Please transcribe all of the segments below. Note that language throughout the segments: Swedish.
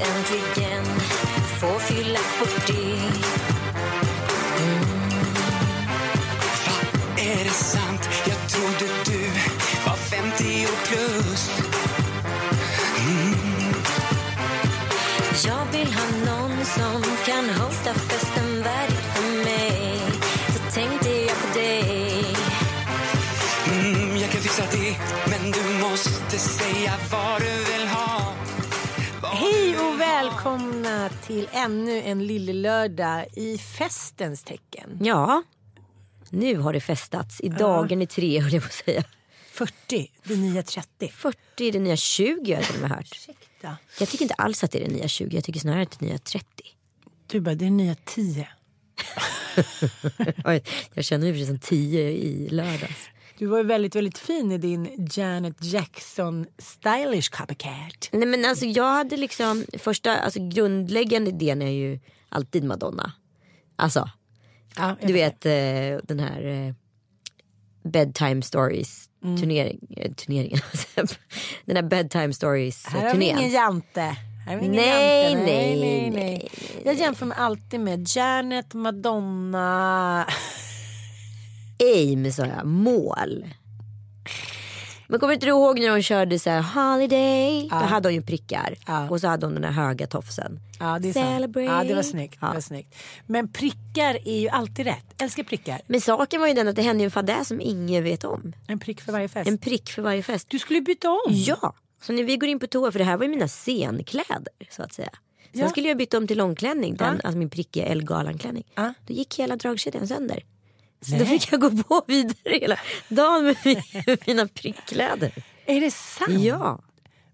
and we get till ännu en lillelördag i festens tecken. Ja, nu har det festats. I dagen i tre höll jag på att säga. 40, det nya 30. 40 är det nya 20 har jag till och med hört. Ursäkta. Jag tycker inte alls att det är det nya 20, jag tycker snarare att det är det nya 30. Du bara, det är nya 10. Oj, jag känner mig precis som 10 i lördags. Du var ju väldigt, väldigt fin i din Janet Jackson stylish copycat. Nej men alltså jag hade liksom, första, alltså grundläggande idén är ju alltid Madonna. Alltså, Ja, du vet eh, den här eh, bedtime stories turnering, eh, turneringen. den här bedtime stories eh, Här har turnén. ingen Jante. Här vi ingen Nej, Jante. nej, nej. Jag jämför mig alltid med Janet, Madonna. aim sa jag, mål. Men kommer inte du ihåg när hon körde så här holiday? Då hade hon ju prickar. Ja. Och så hade hon den här höga tofsen. Ja, det är sant. Celebrate. Ja, det var snyggt. Ja. Det var snyggt. Men prickar är ju alltid rätt. Älskar prickar. Men saken var ju den att det hände en fadäs som ingen vet om. En prick för varje fest. En prick för varje fest. Du skulle byta om. Ja, så när vi går in på toa, för det här var ju mina scenkläder så att säga. Sen Ja. skulle jag byta om till långklänning, den, Ja. alltså min prickiga Ellegalan-klänning. Ja. Då gick hela dragkedjan sönder. Så Nej. då fick jag gå på vidare hela dagen med mi- mina prickkläder. Är det sant? Ja.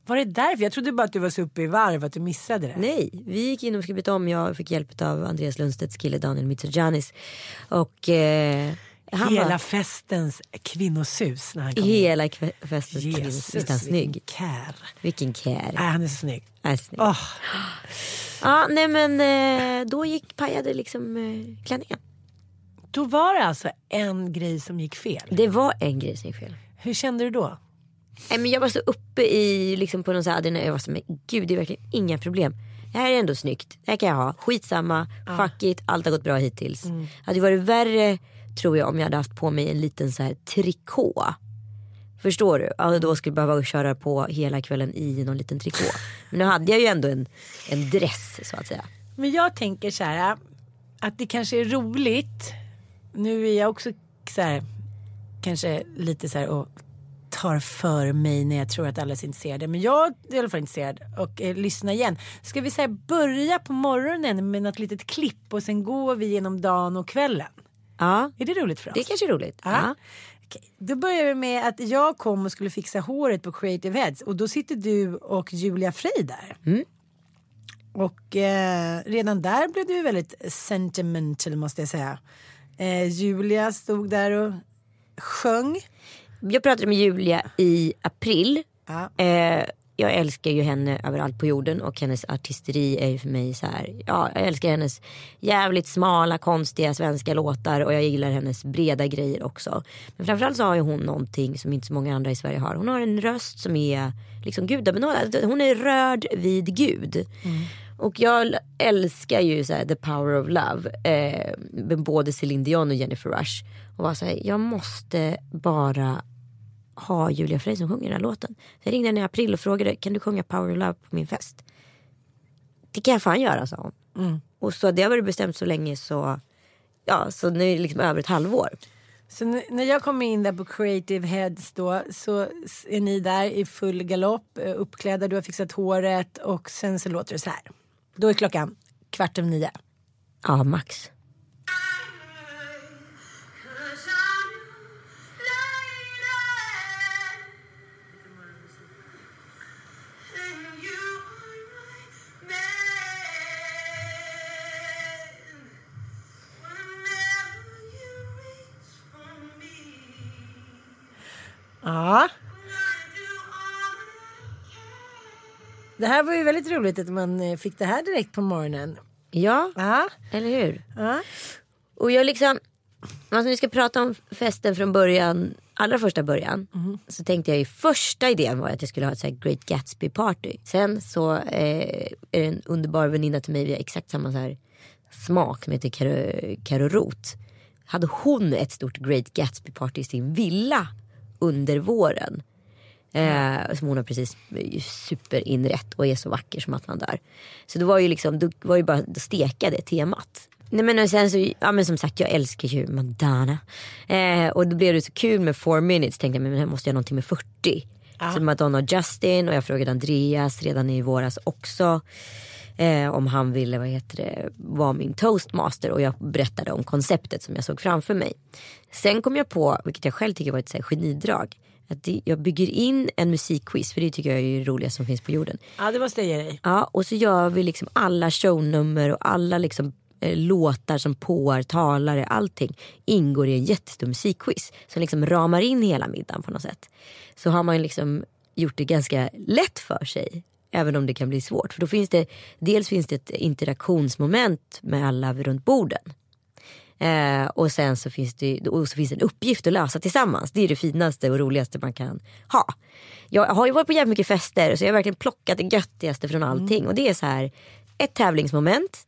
Var det därför? Jag trodde bara att du var så uppe i varv att du missade det. Nej, vi gick in och skulle byta om. Jag fick hjälp av Andreas Lundstedts kille Daniel Mitsogiannis. Och eh, han Hela var festens kvinnosus när han kom hela festens kvinnos. Jesus, Visst är han snygg? kär. Vilken kär. Nej, han är så snygg. Han är snygg. Åh, Ja, nej men eh, då gick pajade liksom eh, klänningen. Då var det alltså en grej som gick fel. Det var en grej som gick fel. Hur kände du då? Nej, men jag var så uppe i liksom på någon så här. Jag var så men gud det är verkligen inga problem. Det här är ändå snyggt. Det här kan jag ha. Skitsamma. Fuck it. Allt har gått bra hittills. Det hade varit värre tror jag om jag hade haft på mig en liten så här trikå. Förstår du? Ja, då skulle jag behöva köra på hela kvällen i någon liten trikå. Men nu hade jag ju ändå en, en dress så att säga. Men jag tänker så här att det kanske är roligt. Nu är jag också så här, kanske lite så här och tar för mig när jag tror att alla är så intresserade. Men jag är i alla fall intresserad och eh, lyssna igen. Ska vi säga börja på morgonen med något litet klipp och sen går vi genom dagen och kvällen? Ja, Är det roligt för oss? det är kanske är roligt. Ja. Ja. Okej, Då börjar vi med att jag kom och skulle fixa håret på Creative Heads och då sitter du och Julia Frey där. Mm. Och eh, redan där blev du väldigt sentimental måste jag säga. Eh, Julia stod där och sjöng. Jag pratade med Julia i april. Ja. Eh, jag älskar ju henne överallt på jorden och hennes artisteri är ju för mig så här. Ja, jag älskar hennes jävligt smala konstiga svenska låtar och jag gillar hennes breda grejer också. Men framförallt så har ju hon någonting som inte så många andra i Sverige har. Hon har en röst som är liksom gudabenådad. Hon är rörd vid Gud. Och jag älskar ju så här, the power of love. Eh, med både Celine Dion och Jennifer Rush. Och var så här, jag måste bara ha Julia Frey som sjunger den här låten. Så jag ringde henne i april och frågade kan du sjunga Power of Love på min fest? Det kan jag fan göra sa hon. Och så det har varit bestämt så länge så ja så nu är det liksom över ett halvår. Så när jag kommer in där på Creative Heads då så är ni där i full galopp, eh, uppklädda, du har fixat håret och sen så låter det så här. Då är klockan kvart över nio. Ja max. Ja. Det här var ju väldigt roligt att man eh, fick det här direkt på morgonen. Ja, Ja. eller hur? ja. Och jag liksom, alltså vi ska prata om festen från början, allra första början. Så tänkte jag ju första idén var att jag skulle ha ett så här Great Gatsby party. Sen så eh, är det en underbar väninna till mig, vi har exakt samma så här smak som heter Karo, Karo Roth. Hade hon ett stort Great Gatsby party i sin villa under våren. Eh, som hon har precis eh, superinrett och är så vacker som att man dör. Så det var ju liksom, då var ju bara att steka det temat. Nej men och sen så, ja men som sagt jag älskar ju Madonna. Eh, och då blev det så kul med four minutes, tänkte jag men här måste jag ha någonting med 40. Så Madonna och Justin och jag frågade Andreas redan i våras också. Eh, om han ville vad heter det, vara min toastmaster och jag berättade om konceptet som jag såg framför mig. Sen kom jag på, vilket jag själv tycker var ett så här, genidrag, att jag bygger in en musikquiz för det tycker jag är det roligaste som finns på jorden. ja, det måste jag ge dig. Ja, och så gör vi liksom alla shownummer och alla liksom eh, låtar som påar, talare, allting ingår i en jättestor musikquiz som liksom ramar in hela middagen på något sätt. Så har man liksom gjort det ganska lätt för sig. Även om det kan bli svårt. För då finns det, dels finns det ett interaktionsmoment med alla runt borden. Eh, och sen så finns det och så finns det en uppgift att lösa tillsammans. Det är det finaste och roligaste man kan ha. Jag har ju varit på jävligt mycket fester så jag har verkligen plockat det göttigaste från allting. Och det är så här ett tävlingsmoment,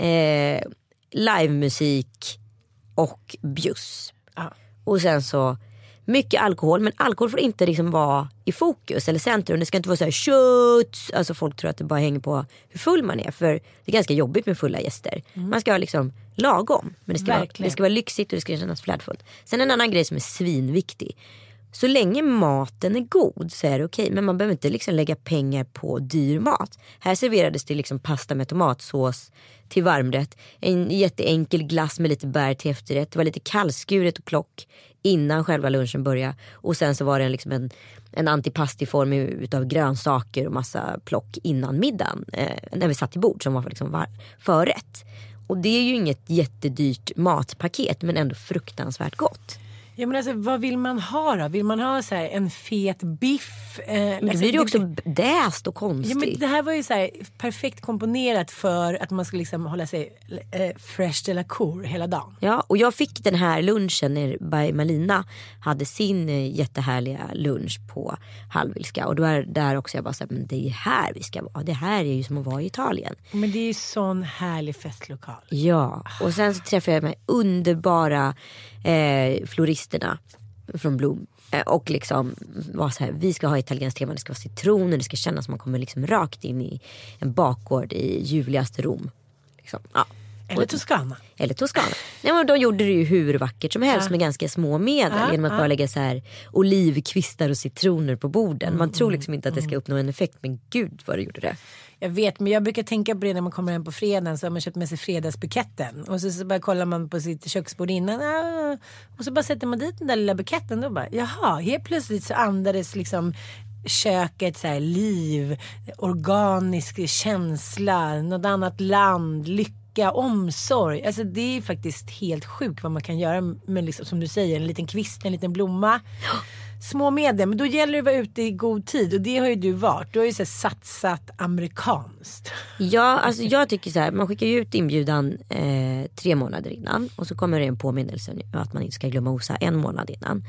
eh, livemusik och bjuss. Och sen så mycket alkohol men alkohol får inte liksom vara i fokus eller centrum. Det ska inte vara så här shots. Alltså folk tror att det bara hänger på hur full man är. För det är ganska jobbigt med fulla gäster. Man ska ha liksom lagom. Men det ska, vara, det ska vara lyxigt och det ska kännas flärdfullt. Sen en annan grej som är svinviktig. Så länge maten är god så är det okej. Men man behöver inte liksom lägga pengar på dyr mat. Här serverades det liksom pasta med tomatsås till varmrätt. En jätteenkel glass med lite bär till efterrätt. Det var lite kallskuret och plock innan själva lunchen började. Och sen så var det liksom en, en antipastiform utav grönsaker och massa plock innan middagen. Eh, när vi satt till bord som var liksom var, förrätt. Och det är ju inget jättedyrt matpaket men ändå fruktansvärt gott. Ja, men alltså, vad vill man ha då? Vill man ha så här, en fet biff? Eh, Men då alltså, blir det ju också däst och konstigt. Ja, men det här var ju så här, perfekt komponerat för att man ska liksom hålla sig eh, fresh de la cour hela dagen. Ja, och jag fick den här lunchen när by Malina hade sin eh, jättehärliga lunch på Hallwylska. Och då är där också jag bara såhär, men det är här vi ska vara. Det här är ju som att vara i Italien. Men det är ju sån härlig festlokal. Ja, och sen så träffade jag de här underbara eh, floristerna från Blom. Eh, och liksom var så här, vi ska ha italienskt tema, det ska vara citroner, det ska kännas som man kommer liksom rakt in i en bakgård i ljuvligaste Rom. Liksom. Ja. Eller Toscana. eller Toscana. Nej, men de gjorde det ju hur vackert som helst med ganska små medel. Ja, genom att ja. bara lägga så här olivkvistar och citroner på borden. Man tror liksom inte att det ska uppnå en effekt men gud vad det gjorde det. Jag vet, men jag brukar tänka på det när man kommer hem på fredagen så har man köpt med sig fredagsbuketten. Och så, så bara kollar man på sitt köksbord innan. ah, Och så bara sätter man dit den där lilla buketten. Då bara, jaha, helt plötsligt så andades liksom köket så här liv, organisk känsla, något annat land, lycka. omsorg. Alltså det är faktiskt helt sjukt vad man kan göra med liksom, som du säger en liten kvist, en liten blomma. Små medel, men då gäller det att vara ute i god tid och det har ju du varit. Du har ju så satsat amerikanskt. Ja, alltså jag tycker så här, man skickar ju ut inbjudan eh, tre månader innan och så kommer det en påminnelse att man inte ska glömma OSA en månad innan.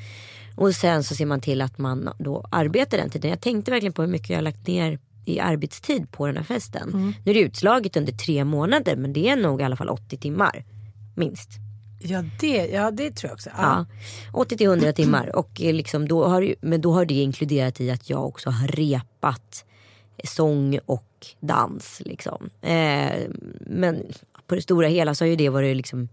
Och sen så ser man till att man då arbetar den tiden. Jag tänkte verkligen på hur mycket jag har lagt ner i arbetstid på den här festen. Nu är det utslaget under tre månader men det är nog i alla fall 80 timmar. Minst. Ja det, ja, det tror jag också. Ja. ja 80 till 100 timmar. Och eh, liksom då har, men då har det inkluderat i att jag också har repat sång och dans. Liksom. Eh, men på det stora hela så har ju det varit liksom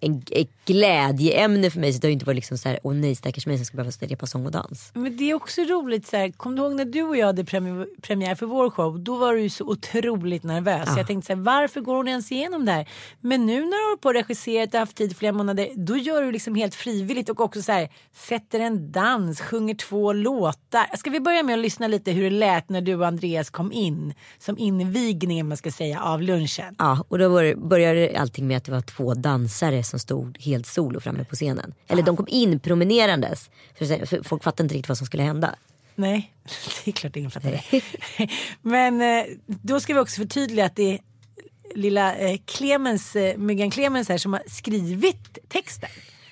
en, ett glädjeämne för mig. Så det har ju inte varit liksom så här, åh nej stackars mig som ska behöva repa sång och dans. Men det är också roligt så här, kom du ihåg när du och jag hade premi- premiär för vår show? Då var du ju så otroligt nervös. Jag tänkte så här, varför går hon ens igenom det här? Men nu när du har på och regisserat och haft tid flera månader, då gör du liksom helt frivilligt och också så här, sätter en dans, sjunger två låtar. Ska vi börja med att lyssna lite hur det lät när du och Andreas kom in? Som invigningen man ska säga av lunchen. Ja, och då började allting med att det var två dansare som stod helt solo framme på scenen. Eller de kom in promenerandes. För, för folk fattade inte riktigt vad som skulle hända. Nej, det är klart ingen fattar det. Men eh, då ska vi också förtydliga att det är lilla eh, Clemens, eh, Myggan Clemens här som har skrivit texten.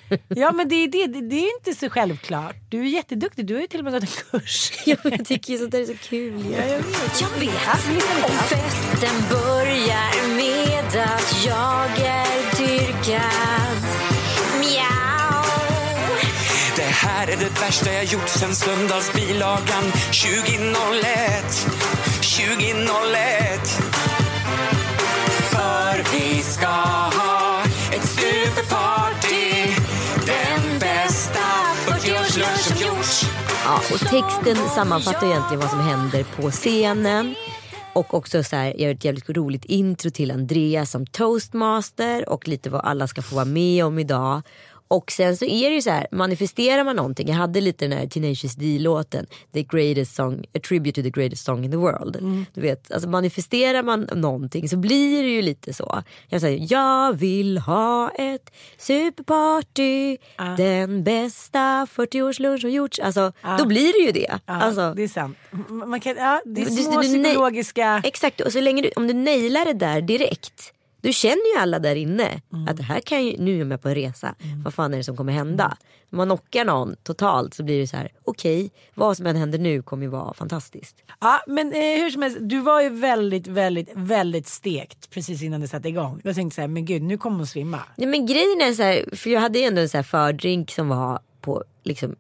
Ja men det är, det, det, det är inte så självklart. Du är jätteduktig, du har ju till och med gått en kurs. Ja, jag tycker ju sånt där är så kul. Ja, jag vet. Jag vet om festen börjar med att jag är dyrkad. Mjau. Det här är det värsta jag gjort sen söndagsbilagan 2001 2001 För vi ska ha ett superparty Den bästa 40-årslunch som gjorts Ja, och texten sammanfattar egentligen vad som händer på scenen. Och också så här, jag gör ett jävligt roligt intro till Andreas som toastmaster och lite vad alla ska få vara med om idag. Och sen så är det ju så här, manifesterar man någonting. Jag hade lite den här Tenacious D-låten, The greatest song, a tribute to the greatest song in the world. Du vet, alltså manifesterar man någonting så blir det ju lite så. Jag säger, jag vill ha ett superparty, den bästa 40-årslunch som gjorts. Alltså, då blir det ju det. Ja, alltså, det är sant. Man kan, ja, det är små du- du- psykologiska... Exakt, och så länge du, om du nailar det där direkt. Du känner ju alla där inne Mm. att det här kan ju, nu är jag med på en resa. Vad fan är det som kommer hända? Om man knockar någon totalt så blir det så här, okej, vad som än händer nu kommer ju vara fantastiskt. Ja, men eh, hur som helst, du var ju väldigt, väldigt, väldigt stekt precis innan det satte igång. Jag tänkte så här, men gud, nu kommer hon svimma. Nej, men grejen är så här, för jag hade ju ändå en så här fördrink som var på liksom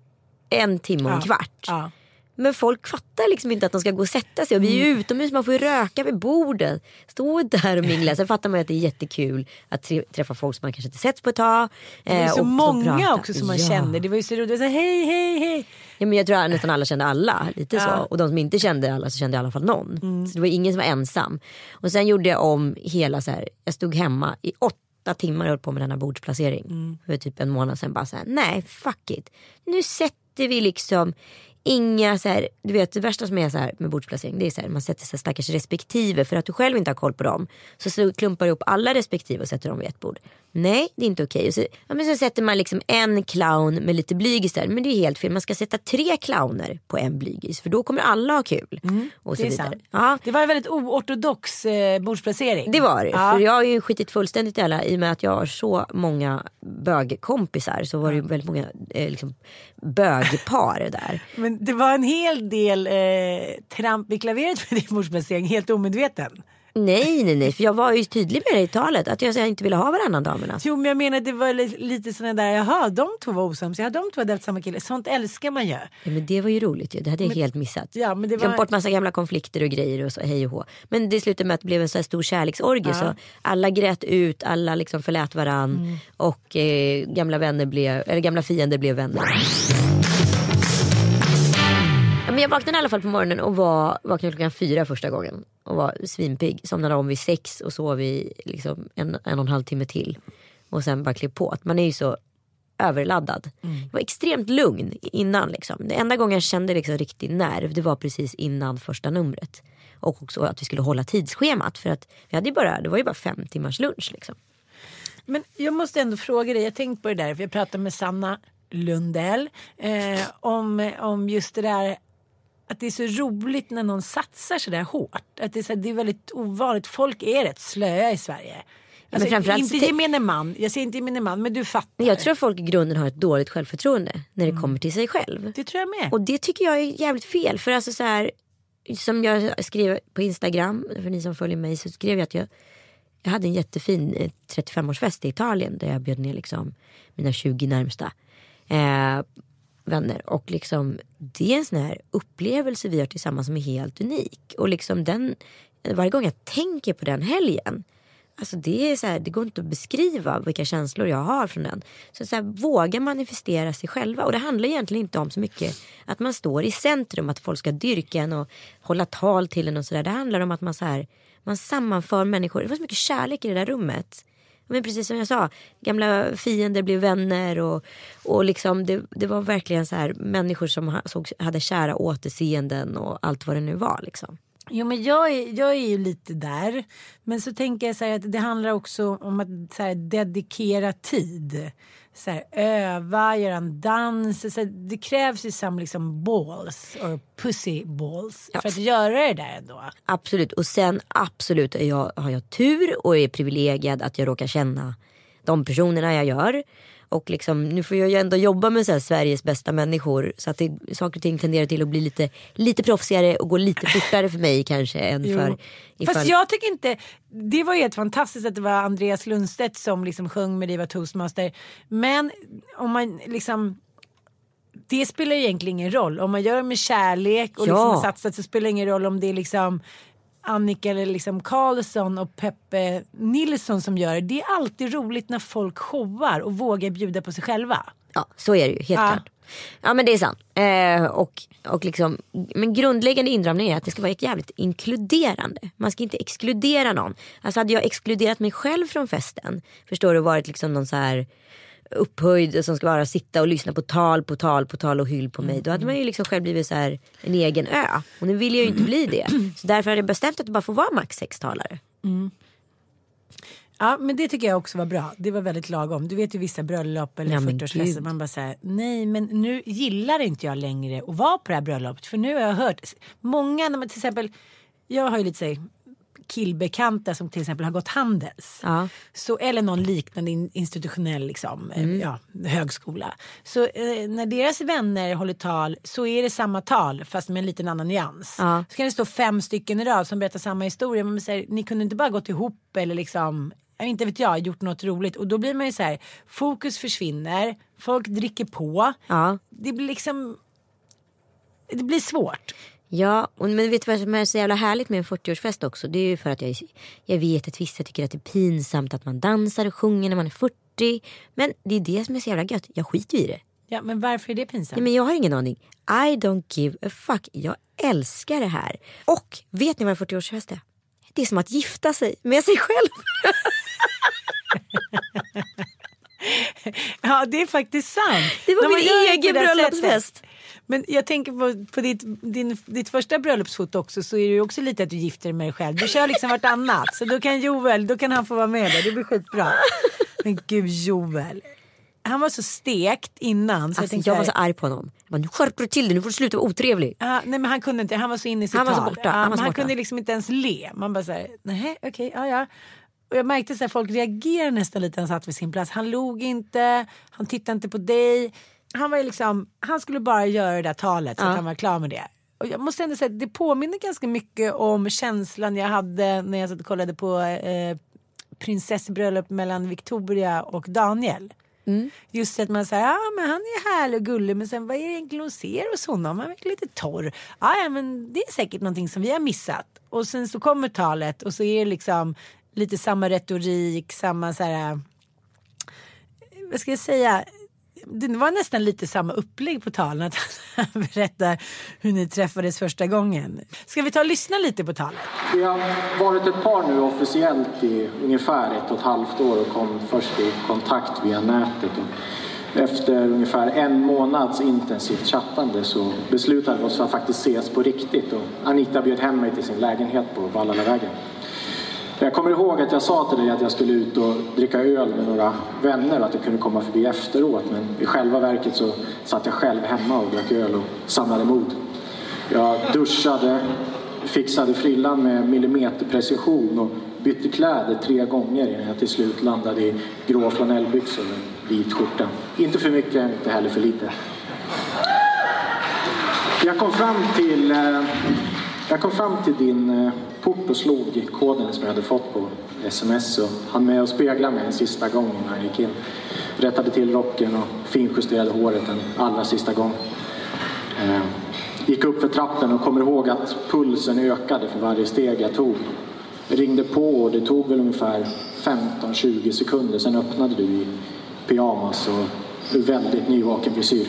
en timme och en Ja, kvart. ja. Men folk fattar liksom inte att de ska gå och sätta sig. Och vi är Mm. ju utomhus, man får ju röka vid bordet. Stå där och mingla. Sen fattar man ju att det är jättekul att träffa folk som man kanske inte sett på ett tag. Det var ju eh, så och många också som man Ja. kände. Det var ju så roligt. Det var så här, hej, hej, hej. Ja, men jag tror att nästan alla kände alla. Lite så. Ja. Mm. Och de som inte kände alla så kände i alla fall någon. Så det var ingen som var ensam. Och sen gjorde jag om hela så här. Jag stod hemma i åtta timmar och höll på med denna bordsplacering. Mm. För typ en månad sedan bara så här. Nej fuck it. Nu sätter vi liksom Inga så här, du vet det värsta som är så här med bordsplacering det är så här, man sätter sig stackars respektive för att du själv inte har koll på dem. Så, så klumpar du ihop alla respektive och sätter dem vid ett bord. Nej det är inte okej. Så, ja, men så sätter man liksom en clown med lite blygis där. Men det är helt fel. Man ska sätta tre clowner på en blygis för då kommer alla ha kul. och så Mm, Det är vidare. sant. Ja, Det var en väldigt oortodox eh, bordsplacering. det var det. Ja. För jag har ju skitit fullständigt i alla. I och med att jag har så många bögkompisar så var det ju väldigt många eh, liksom, bögpar där. Men det var en hel del eh, tramp i klaveret med din bordsplacering, helt omedveten. Nej, nej, nej. För jag var ju tydlig med det i talet. Att jag, jag inte ville ha varannan damerna. Jo men jag menar det var li- lite sådana där, jaha de två var osams, ja de två hade haft samma kille. Sånt älskar man ju. Ja, men det var ju roligt ju. Det hade jag helt missat. Ja, men det Glömt var- bort massa gamla konflikter och grejer och så hej och hå. Men det slutade med att det blev en så här stor kärleksorgie. Ja. Så alla grät ut, alla liksom förlät varann. Mm. Och eh, gamla, vänner blev, eller gamla fiender blev vänner. Men jag vaknade i alla fall på morgonen och var, vaknade klockan fyra första gången. Och var svinpigg. Somnade om vid sex och sov i liksom en, en och en halv timme till. Och sen bara klev på. Att Man är ju så överladdad. Jag var extremt lugn innan. Liksom. Det enda gången jag kände liksom riktig nerv det var precis innan första numret. Och också att vi skulle hålla tidsschemat. För att vi hade ju bara, det var ju bara fem timmars lunch liksom. Men jag måste ändå fråga dig, jag har tänkt på det där, för jag pratade med Sanna Lundell eh, om, om just det där att det är så roligt när någon satsar så där hårt. Att det, är så, det är väldigt ovanligt. Folk är rätt slöa i Sverige. Alltså, framförallt inte gemene man, jag säger inte gemene man, men du fattar. Jag tror att folk i grunden har ett dåligt självförtroende när det kommer till sig själv. Det tror jag med. Och det tycker jag är jävligt fel. För alltså så här, som jag skrev på Instagram, för ni som följer mig, så skrev jag att jag, jag hade en jättefin eh, 35-årsfest i Italien där jag bjöd ner liksom mina 20 närmsta eh, vänner. Och liksom, det är en sån här upplevelse vi har tillsammans som är helt unik. Och liksom den, varje gång jag tänker på den helgen Alltså det, är så här, det går inte att beskriva vilka känslor jag har från den. Så, så här, våga manifestera sig själva. Och det handlar egentligen inte om så mycket att man står i centrum, att folk ska dyrka en och hålla tal till en och sådär. Det handlar om att man, så här, man sammanför människor. Det var så mycket kärlek i det där rummet. Men precis som jag sa, gamla fiender blev vänner och, och liksom det, det var verkligen så här människor som ha- såg, hade kära återseenden och allt vad det nu var. Liksom. Jo men jag är, jag är ju lite där. Men så tänker jag så här att det handlar också om att så här, dedikera tid. Så här, öva, göra en dans. Så här, det krävs ju som liksom balls, or pussy balls, för att göra det där ändå. Absolut. Och sen absolut jag, har jag tur och är privilegierad att jag råkar känna de personerna jag gör. Och liksom, nu får jag ju ändå jobba med så Sveriges bästa människor. Så att det, saker och ting tenderar till att bli lite, lite proffsigare och gå lite fortare för mig kanske. Än Jo. för ifall... Fast jag tycker inte, det var ju helt fantastiskt att det var Andreas Lundstedt som liksom sjöng med Diva Toastmaster. Men om man liksom det spelar ju egentligen ingen roll. Om man gör det med kärlek och Ja. liksom har satsat så spelar det ingen roll om det är liksom Annika eller liksom Karlsson och Peppe Nilsson som gör det. Det är alltid roligt när folk showar och vågar bjuda på sig själva. Ja, så är det ju helt Ja. klart. Ja men det är sant. Eh, och, och liksom, men grundläggande inramning är att det ska vara jävligt inkluderande. Man ska inte exkludera någon. Alltså hade jag exkluderat mig själv från festen, förstår du, varit liksom någon så här upphöjd som ska bara sitta och lyssna på tal på tal på tal och hyll på mig. Då hade man ju liksom själv blivit så här en egen ö. Och nu vill jag ju inte bli det. Så därför hade jag bestämt att det bara får vara max sex talare. Ja men det tycker jag också var bra. Det var väldigt lagom. Du vet ju vissa bröllop eller Ja, men 40-årsfester. gud. Man bara säger nej men nu gillar inte jag längre att vara på det här bröllopet. För nu har jag hört många, när man till exempel, jag har ju lite så här, killbekanta som till exempel har gått Handels. Ja. Så, eller någon liknande in- institutionell liksom, eh, Mm. ja, högskola. Så eh, när deras vänner håller tal så är det samma tal fast med en liten annan nyans. Ja. Så kan det stå fem stycken i rad som berättar samma historia. Men säger, ni kunde inte bara gått ihop eller liksom, inte vet jag, gjort något roligt. Och då blir man ju så här, fokus försvinner, folk dricker på. Ja. Det blir liksom, det blir svårt. Ja, och, men vet du vad som är så jävla härligt med en 40-årsfest också? Det är ju för att jag, jag vet att vissa tycker att det är pinsamt att man dansar och sjunger när man är 40. Men det är det som är så jävla gött. Jag skiter ju i det. Ja, men varför är det pinsamt? Nej, men jag har ingen aning. I don't give a fuck. Jag älskar det här. Och vet ni vad en 40-årsfest är? Det är som att gifta sig med sig själv. Ja, det är faktiskt sant. Det var man min egen bröllopsfest. Men jag tänker på, på ditt, din, ditt första bröllopsfoto också så är det ju också lite att du gifter dig med dig själv. Du kör liksom vartannat. Så då kan Joel, då kan han få vara med där. Det blir skitbra. Men gud Joel. Han var så stekt innan. Så jag Alltså, tänkte jag var så arg på honom. Jag bara, nu skärper du till dig, nu får du sluta vara otrevlig. Ja, nej men han kunde inte, han var så inne i sitt Han var så borta, Ja, han var så han borta. kunde liksom inte ens le. Man bara såhär, nej okej, ja ja. Och jag märkte att folk reagerade nästan lite när han satt vid sin plats. Han log inte, han tittade inte på dig. Han var ju liksom, han skulle bara göra det där talet så Ja. att han var klar med det. Och jag måste ändå säga att det påminner ganska mycket om känslan jag hade när jag satt och kollade på eh, prinsessbröllop mellan Victoria och Daniel. Just att man säger, ja men han är härlig och gullig men sen vad är det egentligen hon ser hos honom? Han verkar lite torr. Ja, ja men det är säkert någonting som vi har missat. Och sen så kommer talet och så är det liksom lite samma retorik, samma så här, vad ska jag säga? Det var nästan lite samma upplägg på talen. Att han berättar hur ni träffades första gången. Ska vi ta och lyssna lite på talet? Vi har varit ett par nu officiellt i ungefär ett och ett halvt år och kom först i kontakt via nätet. Och Efter ungefär en månads intensivt chattande så beslutade vi oss för att faktiskt ses på riktigt och Anita bjöd hem mig till sin lägenhet på Vallalavägen. Jag kommer ihåg att jag sa till dig att jag skulle ut och dricka öl med några vänner och att jag kunde komma förbi efteråt men i själva verket så satt jag själv hemma och drack öl och samlade mod. Jag duschade, fixade frillan med millimeterprecision och bytte kläder tre gånger innan jag till slut landade i grå flanellbyxor och en vit skjorta. Inte för mycket, inte heller för lite. Jag kom fram till, eh, jag kom fram till din eh, fort port och slog koden som jag hade fått på sms och hann med att spegla mig en sista gång innan jag gick in. Rättade till rocken och finjusterade håret en allra sista gång. Eh, gick upp för trappen och kommer ihåg att pulsen ökade för varje steg jag tog. Jag ringde på och det tog väl ungefär 15-20 sekunder. Sen öppnade du i pyjamas och väldigt nyvaken frisyr.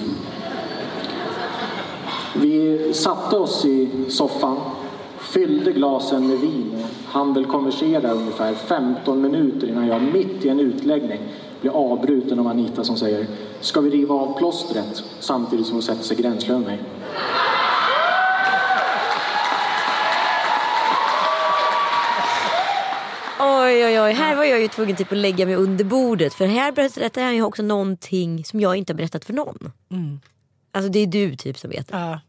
Vi satte oss i soffan, fyllde glasen med vin och hann väl konversera ungefär 15 minuter innan jag mitt i en utläggning blir avbruten av Anita som säger Ska vi riva av plåstret? Samtidigt som hon sätter sig gränslös mig. Oj oj oj, här var jag ju tvungen typ att lägga mig under bordet. För här berättar han ju också någonting som jag inte har berättat för någon. Mm. Alltså det är du typ som vet det. Ja.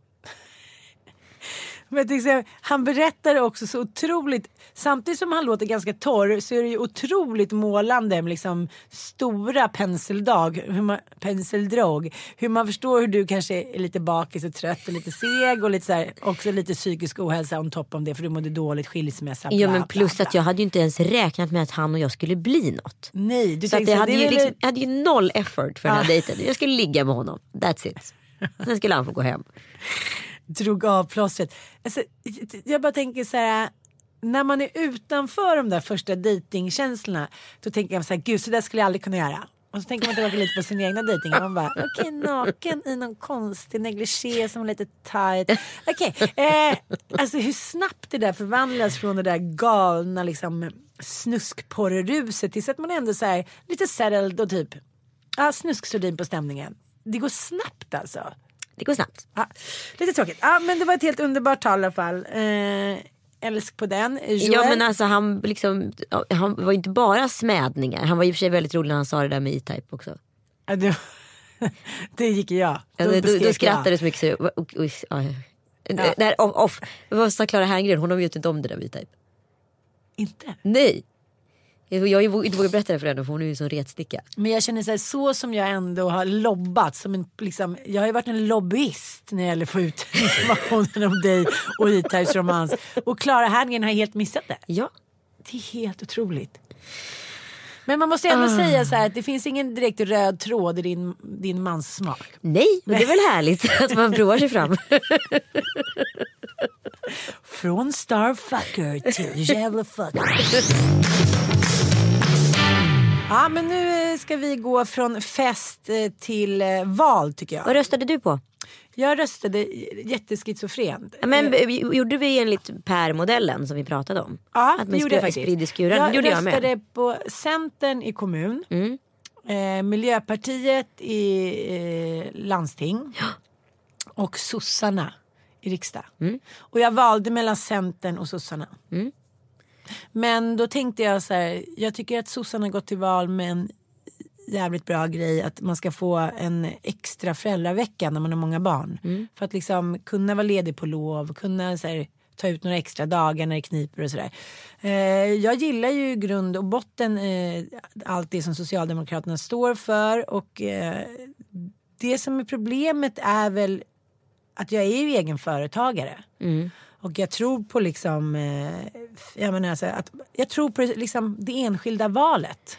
Men till exempel, han berättar också så otroligt, samtidigt som han låter ganska torr så är det ju otroligt målande med liksom stora penseldag, hur man, penseldrag. Hur man förstår hur du kanske är lite bakis och trött och lite seg och lite så här, också lite psykisk ohälsa on top om det för du mådde dåligt, skilsmässa. Ja bla, men plus att jag hade ju inte ens räknat med att han och jag skulle bli något. Nej, du så att jag hade, det ju är liksom, jag hade ju noll effort för den här Ah. dejten. Jag skulle ligga med honom, that's it. Sen skulle han få gå hem drog av plåstret. Alltså, jag bara tänker så här. När man är utanför de där första dejtingkänslorna då tänker jag så här, gud så där skulle jag aldrig kunna göra. Och så tänker man tillbaka lite på sin egna dejting man bara, okej naken i någon konstig negligé som är lite tight. Okej, eh, alltså hur snabbt det där förvandlas från det där galna liksom snuskporreruset tills att man ändå så här lite settled och typ, ja snusksordin på stämningen. Det går snabbt alltså. Det går snabbt. Ja, lite tråkigt. Ja, men det var ett helt underbart tal i alla fall. Eh, älsk på den. Joel. Ja men alltså han, liksom, han var ju inte bara smädningar. Han var i och för sig väldigt rolig när han sa det där med E-Type också. Ja, det, det gick ju jag. Ja, då, då, beskrek då jag. skrattade du så mycket så och, och, och, ja. Ja. Det här off, off. Vad sa Clara Herngren? Hon har vet inte om det där med E-Type. Inte? Nej. Jag jag har inte vågat berätta det för henne för hon är ju en sån retsticka. Men jag känner så, här, så som jag ändå har lobbat. Som en, liksom, jag har ju varit en lobbyist när det gäller att få ut informationen om dig och E-Types romans. Och Clara Herngren har helt missat det. Ja. Det är helt otroligt. Men man måste ändå Ah. säga så här att det finns ingen direkt röd tråd i din, din mans smak. Nej, men det är väl härligt att man provar sig fram. Från starfucker till jävla fucker. Ja men nu eh, ska vi gå från fest eh, till eh, val tycker jag. Vad röstade du på? Jag röstade jätteschizofrent. Ja, Men gjorde vi enligt Per-modellen som vi pratade om? Ja, att det gjorde jag faktiskt. Jag gjorde jag röstade. Mm. på Centern i kommun. Eh, Miljöpartiet i eh, landsting. Och sossarna i riksdag. Mm. Och jag valde mellan Centern och sossarna. Men då tänkte jag så här. Jag tycker att sossarna gått till val med en jävligt bra grej att man ska få en extra föräldravecka när man har många barn. Mm. För att liksom kunna vara ledig på lov, kunna så här, ta ut några extra dagar när det kniper och sådär. Eh, jag gillar ju grund och botten eh, allt det som Socialdemokraterna står för och eh, det som är problemet är väl att jag är ju egen företagare. Mm. Och jag tror på liksom, eh, jag menar alltså att, jag tror på liksom det enskilda valet.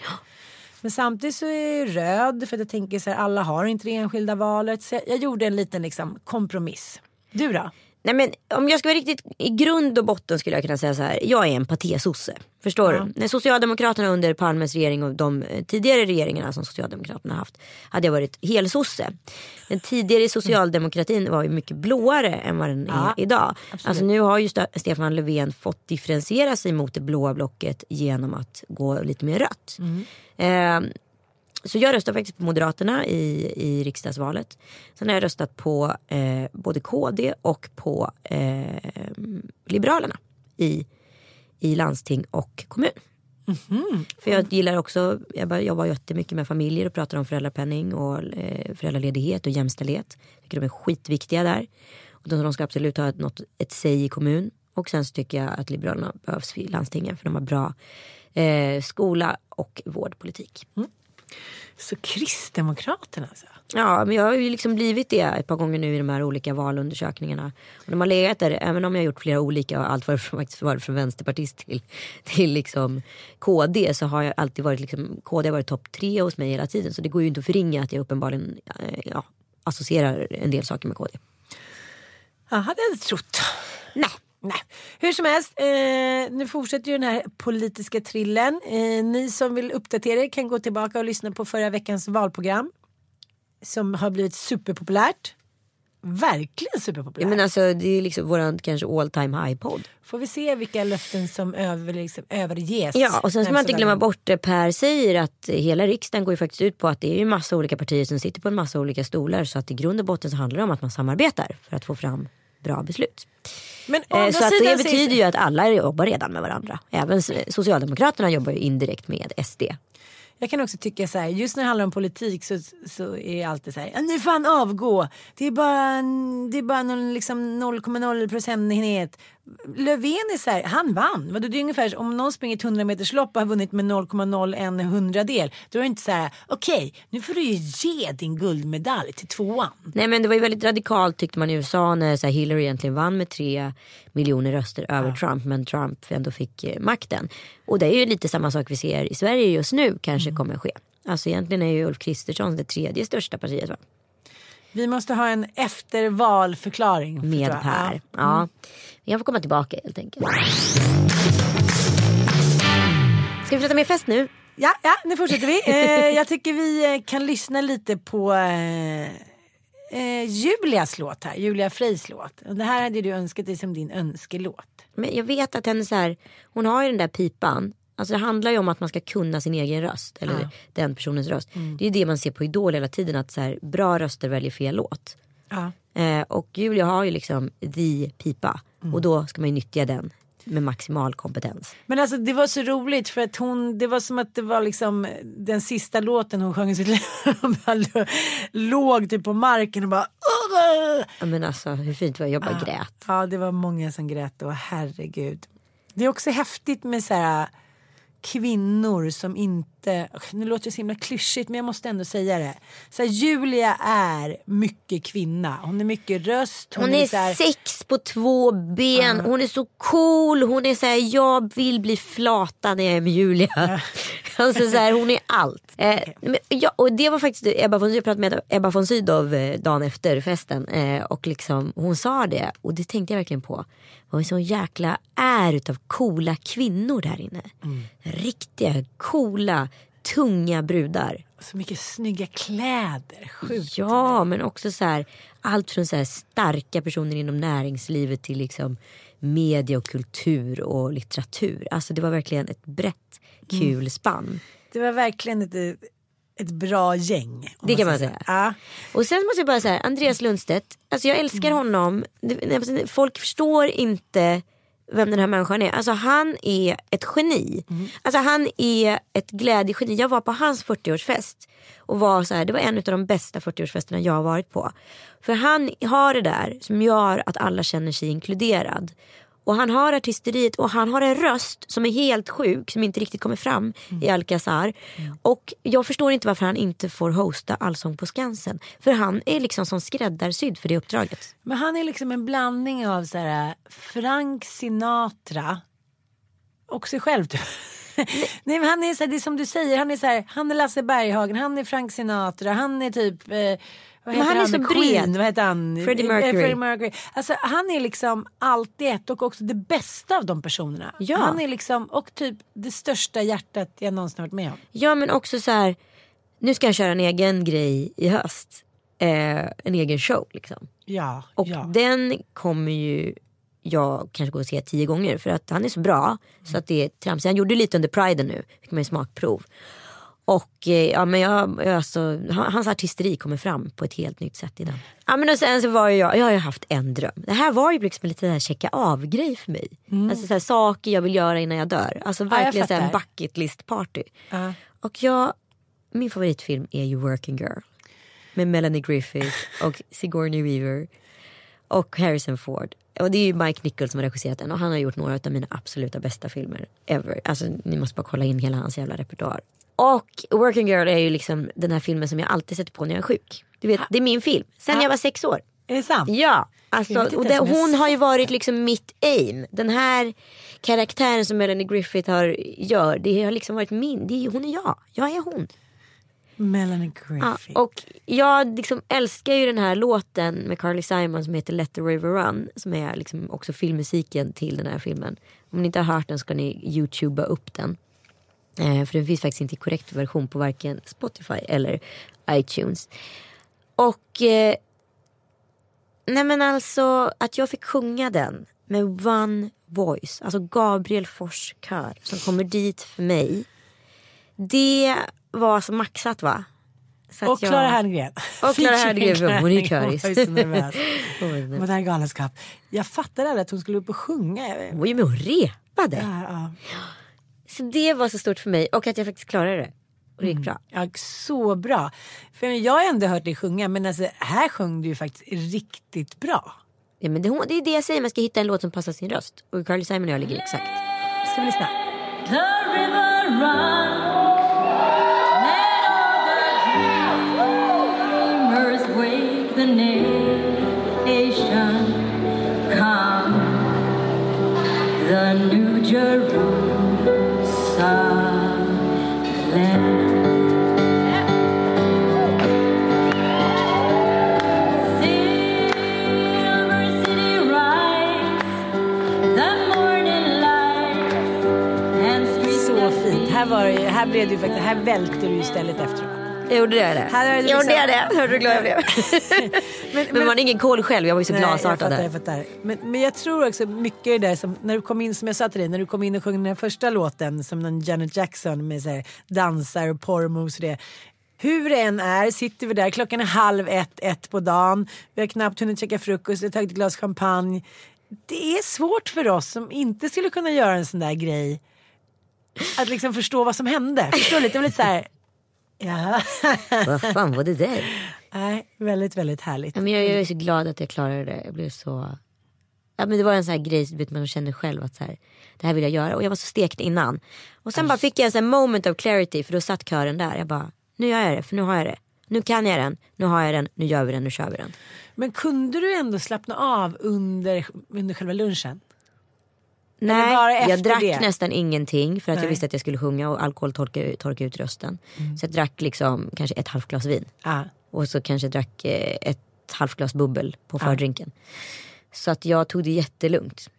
Men samtidigt så är jag röd för att jag tänker så här, alla har inte det enskilda valet. Så jag, jag gjorde en liten liksom kompromiss. Du då? Nej, men om jag ska vara riktigt i grund och botten skulle jag kunna säga så här. Jag är en patésosse. Förstår Ja. du? När Socialdemokraterna under Palmes regering och de eh, tidigare regeringarna som Socialdemokraterna haft hade jag varit helsosse. Den tidigare socialdemokratin var ju mycket blåare än vad den Ja, är idag. absolut. Alltså nu har ju Stefan Löfven fått differentiera sig mot det blåa blocket genom att gå lite mer rött. Mm. Eh, så jag röstar faktiskt på Moderaterna i, i riksdagsvalet. Sen har jag röstat på eh, både KD och på eh, Liberalerna i, i landsting och kommun. För jag gillar också, jag jobbar jättemycket med familjer och pratar om föräldrapenning och eh, föräldraledighet och jämställdhet. Jag tycker de är skitviktiga där. Och de, de ska absolut ha ett, något, ett säg i kommun. Och sen så tycker jag att Liberalerna behövs i landstingen för de har bra eh, skola och vårdpolitik. Så Kristdemokraterna alltså? Ja, men jag har ju liksom blivit det ett par gånger nu i de här olika valundersökningarna. Och de har legat där, även om jag har gjort flera olika allt var faktiskt varit från vänsterpartist till, till liksom KD så har jag alltid varit liksom, KD har varit topp tre hos mig hela tiden. Så det går ju inte att förringa att jag uppenbarligen eh, ja, associerar en del saker med KD. Ja, hade jag inte trott. Nej. Nej. Hur som helst, eh, nu fortsätter ju den här politiska trillen. Eh, ni som vill uppdatera er kan gå tillbaka och lyssna på förra veckans valprogram. Som har blivit superpopulärt. Verkligen superpopulärt. Ja, men alltså, det är liksom våran kanske all time high podd. Får vi se vilka löften som över, liksom, överges. Ja och sen ska man inte glömma bort det Per säger att hela riksdagen går ju faktiskt ut på att det är ju massa olika partier som sitter på en massa olika stolar. Så att i grund och botten så handlar det om att man samarbetar för att få fram bra beslut. Men Eh, så att det betyder ju att alla jobbar redan med varandra. Även Socialdemokraterna jobbar ju indirekt med SD. Jag kan också tycka så här, just när det handlar om politik så, så är jag alltid så här, "Ja, nu får han avgå. Det är bara, det är bara någon, liksom 0,0 procentenhet. Löfven är så här, han vann. Det är ungefär om någon springer ett 100 meters lopp och har vunnit med 0,01 hundradel. Då är det inte så här, okej, nu får du ju ge din guldmedalj till tvåan. Nej men det var ju väldigt radikalt tyckte man i USA när så här, Hillary egentligen vann med tre miljoner röster över Trump. Men Trump ändå fick eh, makten. Och det är ju lite samma sak vi ser i Sverige just nu kanske Mm. kommer ske. Alltså egentligen är ju Ulf Kristersson det tredje största partiet va? Vi måste ha en eftervalförklaring. Med. Per. Ja. Mm. Ja. Jag får komma tillbaka helt enkelt. Ska vi prata mer fest nu? Ja, ja, nu fortsätter vi. Eh, jag tycker vi eh, kan lyssna lite på eh, eh, Julias låt här. Julia Freys låt. Och det här hade du önskat dig som din önskelåt. Men jag vet att henne så här, hon har ju den där pipan. Alltså det handlar ju om att man ska kunna sin egen röst. Eller Ja. den personens röst. Mm. Det är ju det man ser på Idol hela tiden. Att så här, bra röster väljer fel låt. Ja. Eh, och Julia har ju liksom the pipa. Mm. Och då ska man ju nyttja den med maximal kompetens. Men alltså det var så roligt för att hon, det var som att det var liksom den sista låten hon sjöng i sitt liv. Låg typ på marken och bara! Ja, Men alltså hur fint var det? Jag bara Ja. grät. Ja, det var många som grät då, herregud. Det är också häftigt med så här kvinnor som inte, nu låter det så himla klyschigt men jag måste ändå säga det. Så här, Julia är mycket kvinna, hon är mycket röst. Hon är så här, sex på två ben, hon är så cool, hon är så här, jag vill bli flata när jag är med Julia. alltså så här, hon är allt. Eh, men, ja, och det var faktiskt Ebba von jag pratade med Ebba von Sydow eh, dagen efter festen eh, och liksom, hon sa det och det tänkte jag verkligen på. Vad så jäkla är utav coola kvinnor där inne. Riktiga coola tunga brudar. Så mycket snygga kläder, sjukt. Ja, men också så här, allt från så här starka personer inom näringslivet till liksom media och kultur och litteratur. Alltså det var verkligen ett brett kul spann. Det var verkligen ett, ett bra gäng. Det kan man säga. Ja. Och sen måste jag bara säga, Andreas Lundstedt, alltså jag älskar honom. Det- Folk förstår inte vem den här människan är. Alltså han är ett geni. Alltså han är ett glädjegeni. Jag var på hans 40-årsfest och var så här, det var en av de bästa 40-årsfesterna jag har varit på. För han har det där som gör att alla känner sig inkluderad. Och han har artisteriet och han har en röst som är helt sjuk som inte riktigt kommer fram i Alcazar. Och jag förstår inte varför han inte får hosta Allsång på Skansen. För han är liksom som skräddarsydd för det uppdraget. Men han är liksom en blandning av så här, Frank Sinatra och sig själv. typ. Nej, men han är så här, det är som du säger, han är, så här, han är Lasse Berghagen, han är Frank Sinatra, han är typ eh, vad Men heter han är så bred. Vad heter han? Freddie Eh, Mercury. Freddie Mercury. Alltså, han är liksom allt i ett och också det bästa av de personerna. Ja. Han är liksom, och typ det största hjärtat jag någonsin varit med om. Ja men också så här, nu ska han köra en egen grej i höst. Eh, en egen show liksom. Ja, Och ja. den kommer ju jag kanske gå och se tio gånger för att han är så bra. Så att det är tramsigt. Han gjorde lite under priden nu, fick man ju smakprov. Och eh, ja, men jag, jag alltså, han- hans artisteri kommer fram på ett helt nytt sätt i den. Ja, men och sen så var jag, jag har haft en dröm. Det här var ju liksom lite här checka av grej för mig. Alltså så här, saker jag vill göra innan jag dör. Alltså Mm. Ja, verkligen här, en bucket list party. Ja. Och jag, min favoritfilm är ju Working Girl. Med Melanie Griffith och Sigourney Weaver. Och Harrison Ford. Och det är ju Mike Nichols som har regisserat den och han har gjort några av mina absoluta bästa filmer ever. Alltså ni måste bara kolla in hela hans jävla repertoar. Och Working Girl är ju liksom den här filmen som jag alltid sätter på när jag är sjuk. Du vet, det är min film. Sen jag var sex år. Är det sant? Ja, alltså, och det, hon har ju varit liksom mitt aim. Den här karaktären som Melanie Griffith har, gör, det har liksom varit min. Det är, hon är jag, jag är hon. Melanie Ja, Griffith. och jag liksom älskar ju den här låten med Carly Simon som heter Let the River Run. Som är liksom också filmmusiken till den här filmen. Om ni inte har hört den ska ni youtuba upp den. Eh, för den finns faktiskt inte i korrekt version på varken Spotify eller iTunes. Och eh, nej men alltså att jag fick sjunga den med one voice. Alltså Gabriel Fors kör som kommer dit för mig. Det var så maxat va? Så att Och Clara Herngren. Och Clara Herngren, hon är köris. Hon var så nervös. Hon. Men galenskap. Jag fattade aldrig att hon skulle upp och sjunga. Hon ju med och repade. Ja, ja. Så det var så stort för mig och att jag faktiskt klarade det. Och det gick bra. Ja, så bra. För jag har ändå hört dig sjunga men alltså, här sjöng du ju faktiskt riktigt bra. Ja, men det, hon- det är det jag säger, man ska hitta en låt som passar sin röst. Och Carly Simon och jag ligger exakt. Ska vi lyssna? The var det, här blev du faktiskt, här välte du istället efteråt. Jag gjorde det. Här är det Jag gjorde liksom- det. Hörde du hur glad jag blev? men, man har ingen koll själv, jag var ju så Nej, jag glasartad fattar, jag fattar. Men, men jag tror också mycket i det där som, när du kom in, som jag sa till dig, när du kom in och sjöng den här första låten som någon Janet Jackson med så här, dansar och porrmos och det. Hur det än är sitter vi där, klockan är halv ett, ett på dagen. Vi har knappt hunnit käka frukost, vi har tagit ett glas champagne. Det är svårt för oss som inte skulle kunna göra en sån där grej. Att liksom förstå vad som hände. Förstå lite, lite så här. Ja. Vad fan var det där? Nej, väldigt, väldigt härligt. Ja, men jag, jag är så glad att jag klarade det. Jag blev så... Ja, men det var en sån här grej vet, man känner själv att så här, det här vill jag göra. Och jag var så stekt innan. Och sen bara fick jag en sån moment of clarity för då satt kören där. Jag bara, nu gör jag det för nu har jag det. Nu kan jag den, nu har jag den, nu gör vi den, nu kör vi den. Men kunde du ändå slappna av under, under själva lunchen? Nej, jag drack det? nästan ingenting för att jag Nej. visste att jag skulle sjunga och alkohol torkar, torkar ut rösten. Så jag drack liksom kanske ett halvt glas vin. Ah. Och så kanske jag drack eh, ett halvt glas bubbel på fördrinken. Så att jag tog det jättelugnt.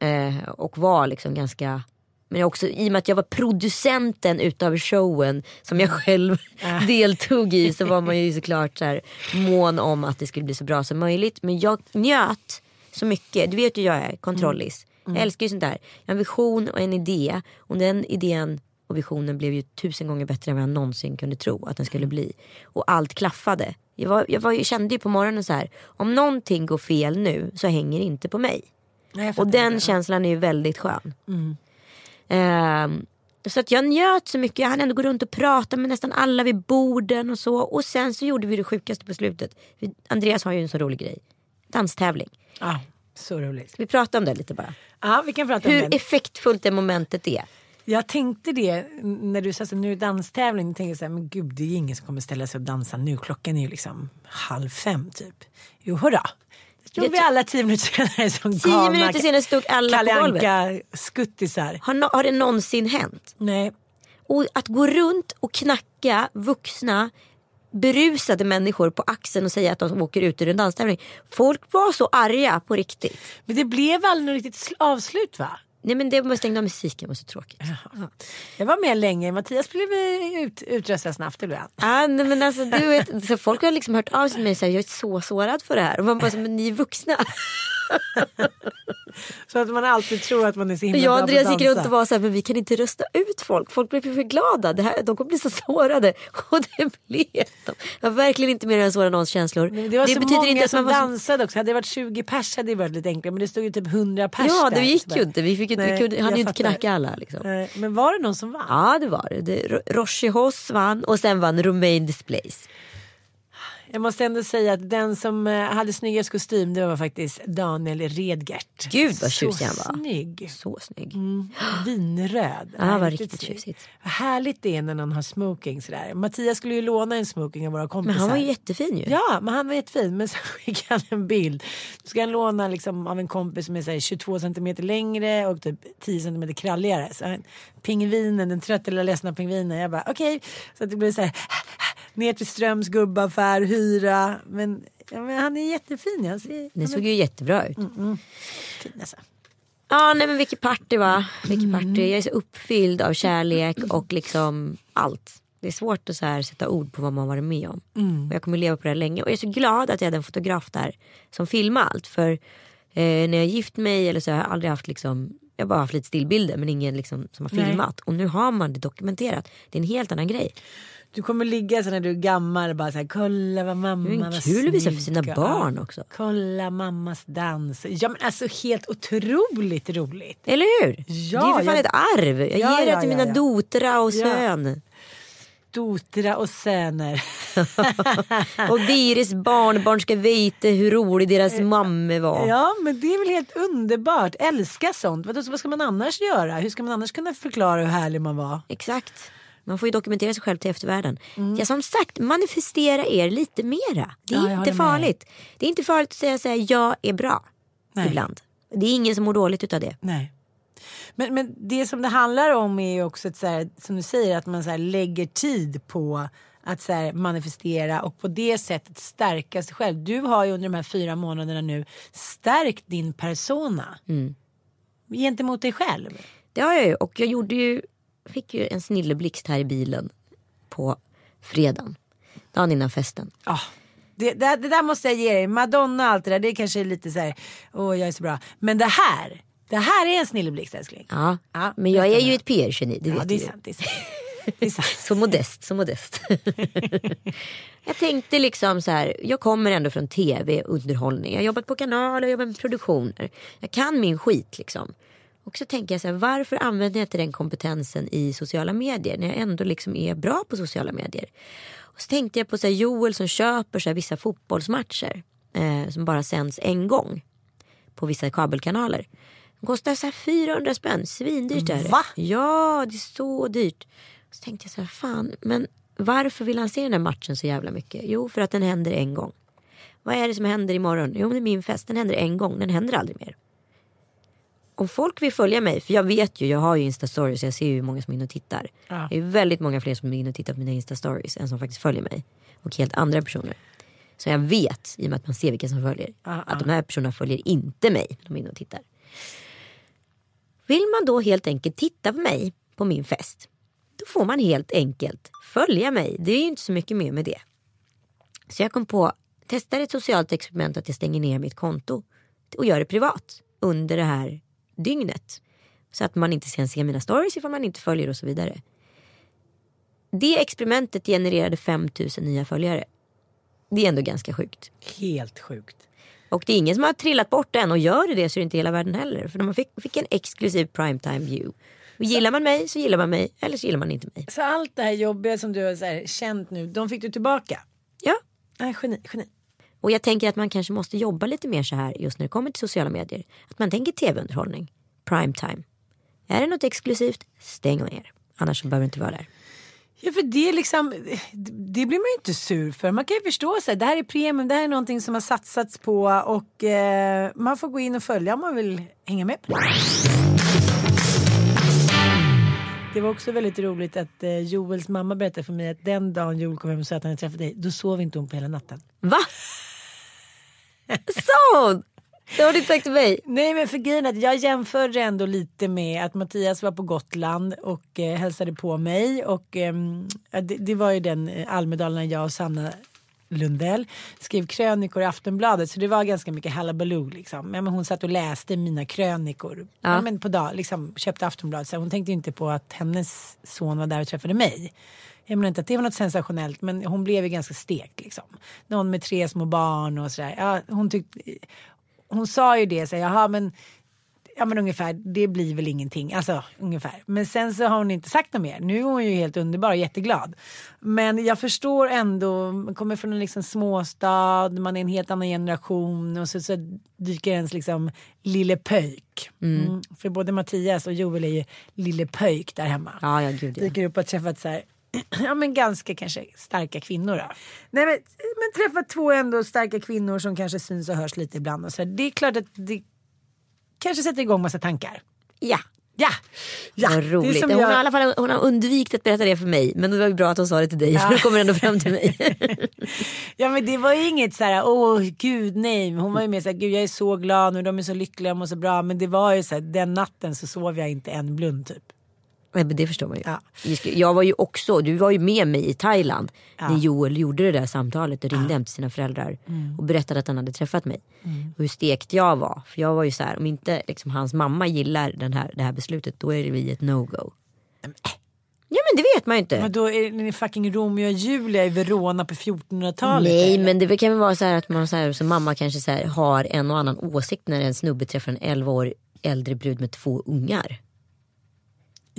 Eh, och var liksom ganska men också i och med att jag var producenten utav showen som jag själv deltog i så var man ju såklart så här mån om att det skulle bli så bra som möjligt. Men jag njöt så mycket. Du vet ju jag är kontrollis. Jag älskar ju sånt där. Jag har en vision och en idé. Och den idén och visionen blev ju tusen gånger bättre än vad jag någonsin kunde tro att den skulle bli. Och allt klaffade. Jag, var, jag, var, jag kände ju på morgonen så här. Om någonting går fel nu så hänger det inte på mig. Nej, Och den det. känslan är ju väldigt skön. Mm. Ehm, så att jag njöt så mycket. Jag hann ändå gå runt och prata med nästan alla vid borden och så. Och sen så gjorde vi det sjukaste på slutet. Andreas har ju en så rolig grej. Danstävling. Ah, så roligt. Ska vi prata om det lite bara? Ja, vi kan prata om Hur det. effektfullt det momentet är. Jag tänkte det när du sa att nu är danstävling. Jag tänkte så här, men gud det är ingen som kommer ställa sig och dansa nu. Klockan är ju liksom halv fem typ. Jo då. Jag tror Jag vi alla tio minuter senare som Tio galna minuter senare stod alla Kalle på golvet. Skuttisar. Har, no- har det någonsin hänt? Nej. Och att gå runt och knacka vuxna berusade människor på axeln och säga att de åker ut ur en danstävling. Folk var så arga på riktigt. Men det blev aldrig något riktigt sl- avslut va? Nej men det var stängde av musiken, det var så tråkigt. Ja. Jag var med länge. Mattias blev ut, utröstad snabbt ibland. Ah, nej, men alltså, du vet, så folk har liksom hört av sig till mig och sagt jag är så sårad för det här. Och man bara, men ni är vuxna. Så att man alltid tror att man är så himla Jag och Andreas att gick runt och var så här, men vi kan inte rösta ut folk. Folk blir för glada. Det här, de kommer bli så sårade. Och det blev de. Jag var verkligen inte mer än såra någons känslor. Men Det var så betyder många inte att som så... dansade också. Hade det varit 20 pers hade det varit lite enklare. Men det stod ju typ 100 pers Ja, det gick Så ju inte. Vi fick ju inte, vi Nej, kunde, han jag ju inte knacka alla. Liksom. Nej, Men var det någon som vann? Ja det var det. det Ro- Roche Hoss vann och sen vann Romain Displays. Jag måste ändå säga att den som eh, hade snyggast kostym det var faktiskt Daniel Redgert. Gud vad tjusig han var. snygg. Så snygg. Mm, vinröd. Ja, han var Riktigt tjusigt. Vad härligt det är när någon har smoking sådär. Mattias skulle ju låna en smoking av våra kompisar. Men han var ju jättefin ju. Ja, men han var jättefin. Men så skickade han en bild. Då ska han låna liksom av en kompis som är så här 22 centimeter längre och typ 10 centimeter kralligare. Så han, pingvinen, den trötta lilla ledsna pingvinen. Jag bara okej. Så att det blev så här ner till Ströms gubbaffär, hyra. Men, ja, men han är jättefin. Han ser, Det såg ju jättebra ut. Mm, mm. Fin alltså. Ja nej men vilket party va. Vilket party. Jag är så uppfylld av kärlek och liksom allt. Det är svårt att så här sätta ord på vad man varit med om. Mm. Och jag kommer leva på det här länge. Och jag är så glad att jag hade en fotograf där som filmade allt. För eh, när jag gift mig eller så har jag aldrig haft liksom jag har bara haft lite stillbilder men ingen liksom som har Nej. filmat. Och nu har man det dokumenterat. Det är en helt annan grej. Du kommer ligga så när du är gammal och bara så här, kolla vad mamma Det är var kul att visa för snygg." sina barn också. Kolla mammas dans. Ja men alltså helt otroligt roligt. Eller hur? Ja, det är för fan jag- ett arv. Jag Ja, ger det ja, till mina ja. dotra och sön. Dotra och söner. Och deras barnbarn ska veta hur rolig deras mamma var. Ja men det är väl helt underbart. Älska sånt. Vad, vad ska man annars göra? Hur ska man annars kunna förklara hur härlig man var? Exakt. Man får ju dokumentera sig själv till eftervärlden. Mm. Ja som sagt, manifestera er lite mera. Det är Ja, inte med. farligt. Det är inte farligt att säga så här, jag är bra. Nej. Ibland. Det är ingen som mår dåligt utav det. Nej. Men, men det som det handlar om är ju också så här, som du säger att man så här, lägger tid på att så här, manifestera och på det sättet stärka sig själv. Du har ju under de här fyra månaderna nu stärkt din persona Mm. gentemot dig själv. Det har jag ju. Och jag gjorde ju, fick ju en snilleblixt här i bilen på fredagen. Dagen innan festen. Ah, det, det, det där måste jag ge dig. Madonna och allt det där, det kanske är lite så här, åh jag är så bra. Men det här, det här är en snilleblixt älskling. Ja, Ja, men jag är ju ett PR-geni. Det Ja, vet det är sant. Det är sant. Det är sant. Så modest, så modest. jag tänkte liksom så här, jag kommer ändå från tv, underhållning. Jag har jobbat på kanal, jag har jobbat med produktioner. Jag kan min skit liksom. Och så tänker jag så här, varför använder jag inte den kompetensen i sociala medier när jag ändå liksom är bra på sociala medier? Och så tänkte jag på så här, Joel som köper så här, vissa fotbollsmatcher eh, som bara sänds en gång på vissa kabelkanaler. De kostar så här 400 spänn, svindyrt är det. Va? Ja, det är så dyrt. Så tänkte jag så här, fan, men varför vill han se den här matchen så jävla mycket? Jo, för att den händer en gång. Vad är det som händer imorgon? Jo, det är min fest. Den händer en gång, den händer aldrig mer. Om folk vill följa mig, för jag vet ju, jag har ju Insta-stories, jag ser ju hur många som är inne och tittar. Ja. Det är väldigt många fler som är inne och tittar på mina Insta-stories än som faktiskt följer mig. Och helt andra personer. Så jag vet, i och med att man ser vilka som följer, Ja, att de här personerna följer inte mig. De är inne och tittar. Vill man då helt enkelt titta på mig på min fest, då får man helt enkelt följa mig. Det är ju inte så mycket mer med det. Så jag kom på, testar ett socialt experiment att jag stänger ner mitt konto och gör det privat under det här dygnet. Så att man inte kan se mina stories ifall man inte följer och så vidare. Det experimentet genererade 5000 nya följare. Det är ändå ganska sjukt. Helt sjukt. Och det är ingen som har trillat bort än och gör det det så är det inte hela världen heller. För man fick, fick en exklusiv primetime view. Och gillar man mig så gillar man mig eller så gillar man inte mig. Så allt det här jobbiga som du har så här, känt nu, de fick du tillbaka? Ja. Nej, geni, geni. Och jag tänker att man kanske måste jobba lite mer så här just när det kommer till sociala medier. Att man tänker tv-underhållning, primetime. Är det något exklusivt, stäng ner. Annars så behöver det inte vara där. Ja för det är liksom, det blir man ju inte sur för. Man kan ju förstå sig. Det här är premium, det här är någonting som har satsats på och eh, man får gå in och följa om man vill hänga med. Det var också väldigt roligt att eh, Joels mamma berättade för mig att den dagen Joel kom hem och sa att han hade träffat dig, då sov inte hon på hela natten. Va? Sa hon? Det har du inte sagt till mig. Nej men för grejen att jag jämförde ändå lite med att Mattias var på Gotland och eh, hälsade på mig och ja, det, det var ju den eh, Almedalen när jag och Sanna Lundell skrev krönikor i Aftonbladet så det var ganska mycket halabaloo liksom. Men hon satt och läste mina krönikor Ja. ja. men på dag, liksom, köpte Aftonbladet. Så hon tänkte inte på att hennes son var där och träffade mig. Jag menar inte att det var något sensationellt men hon blev ju ganska stekt liksom. Någon med tre små barn och sådär. Ja, hon, tyckte, hon sa ju det, så här, jaha men Ja men ungefär, det blir väl ingenting. Alltså ungefär. Men sen så har hon inte sagt något mer. Nu är hon ju helt underbar och jätteglad. Men jag förstår ändå, man kommer från en liksom småstad, man är en helt annan generation och så, så dyker ens liksom lille pöjk. Mm. Mm. För både Mattias och Joel är ju lille pöjk där hemma. Ja, ja gud ja. Dyker upp och träffat så här, ja men ganska kanske starka kvinnor då. Nej men, men träffat två ändå starka kvinnor som kanske syns och hörs lite ibland och så. Det är klart att det kanske sätter igång massa tankar. Ja. Ja. ja. Vad roligt. Hon, jag- har i alla fall, hon har undvikit att berätta det för mig. Men det var ju bra att hon sa det till dig. För då kommer ändå fram till mig. Ja men det var ju inget så här, åh gud nej. Hon var ju mer så här, gud jag är så glad nu, de är så lyckliga, mår så bra. Men det var ju så här, den natten så sov jag inte en blund typ. Nej, men det förstår man ju. Ska- Jag var ju också, du var ju med mig i Thailand. Ja. När Joel gjorde det där samtalet och ringde hem till sina föräldrar. Mm. Och berättade att han hade träffat mig. Mm. Och hur stekt jag var. För jag var ju så här, om inte liksom, hans mamma gillar den här, det här beslutet. Då är det vi ett no-go. Ja men det vet man ju inte. Men då är ni fucking Romeo och Julia i Verona på 1400-talet. Nej eller? men det kan väl vara så här att man så här, som mamma kanske så här, har en och annan åsikt när en snubbe träffar en 11 år äldre brud med två ungar.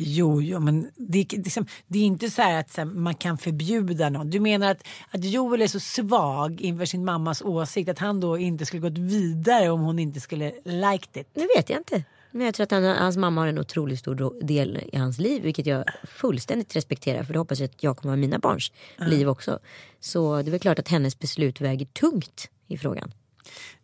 Jo, jo men det, är- liksom, det är inte så här att så här, man kan förbjuda någon. Du menar att, att Joel är så svag inför sin mammas åsikt att han då inte skulle gått vidare om hon inte skulle liked it? Det vet jag inte. Men jag tror att han, hans mamma har en otroligt stor del i hans liv. Vilket jag fullständigt respekterar. För det hoppas jag att jag kommer ha mina barns liv också. Så det är väl klart att hennes beslut väger tungt i frågan.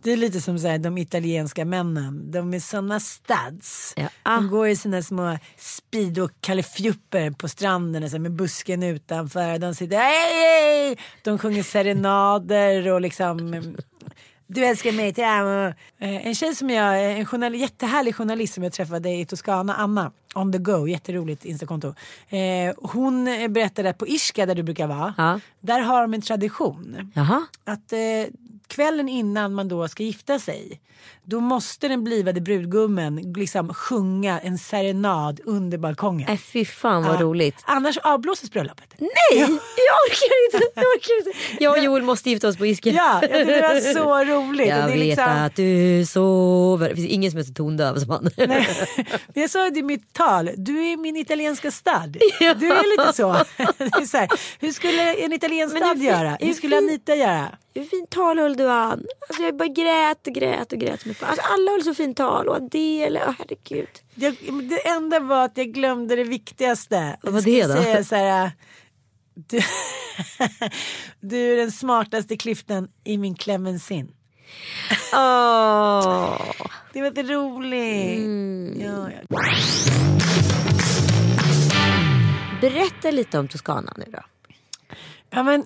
Det är lite som så här, de italienska männen. De är såna studs. Ja. De går i sina små speedo kalifjupper på stranden så här, med busken utanför. De sitter hej, hej! De sjunger serenader och liksom du älskar mig, till amo. Eh, En tjej som jag, en journal, jättehärlig journalist som jag träffade i Toscana, Anna, on the go, jätteroligt instakonto. Eh, hon eh, berättade att på Ischka där du brukar vara, där har de en tradition. Jaha. Att eh, kvällen innan man då ska gifta sig, då måste den blivande brudgummen liksom sjunga en serenad under balkongen. Äh, fy fan vad roligt. Annars avblåses bröllopet. Nej, jag orkar inte. Jag, orkar inte. jag och Joel måste gifta oss på Isken. Ja, det var så roligt. Jag vet liksom- att du sover. Det finns ingen som är så tondöv som han. Jag sa det i mitt tal, du är min italienska stad. Du är lite så. Det är så här, hur skulle en italiensk stad göra? Hur skulle Anita göra? Hur fint tal höll du an? Alltså jag bara grät och grät och grät. Mycket. Alltså alla höll så fint tal och Adele, oh, herregud. Jag, det enda var att jag glömde det viktigaste. Vad var det då? Säga så här, du, du är den smartaste klyftan i min clemensin. Åh. Det var lite roligt. Mm. Ja, ja. Berätta lite om Toscana nu då. Ja, men,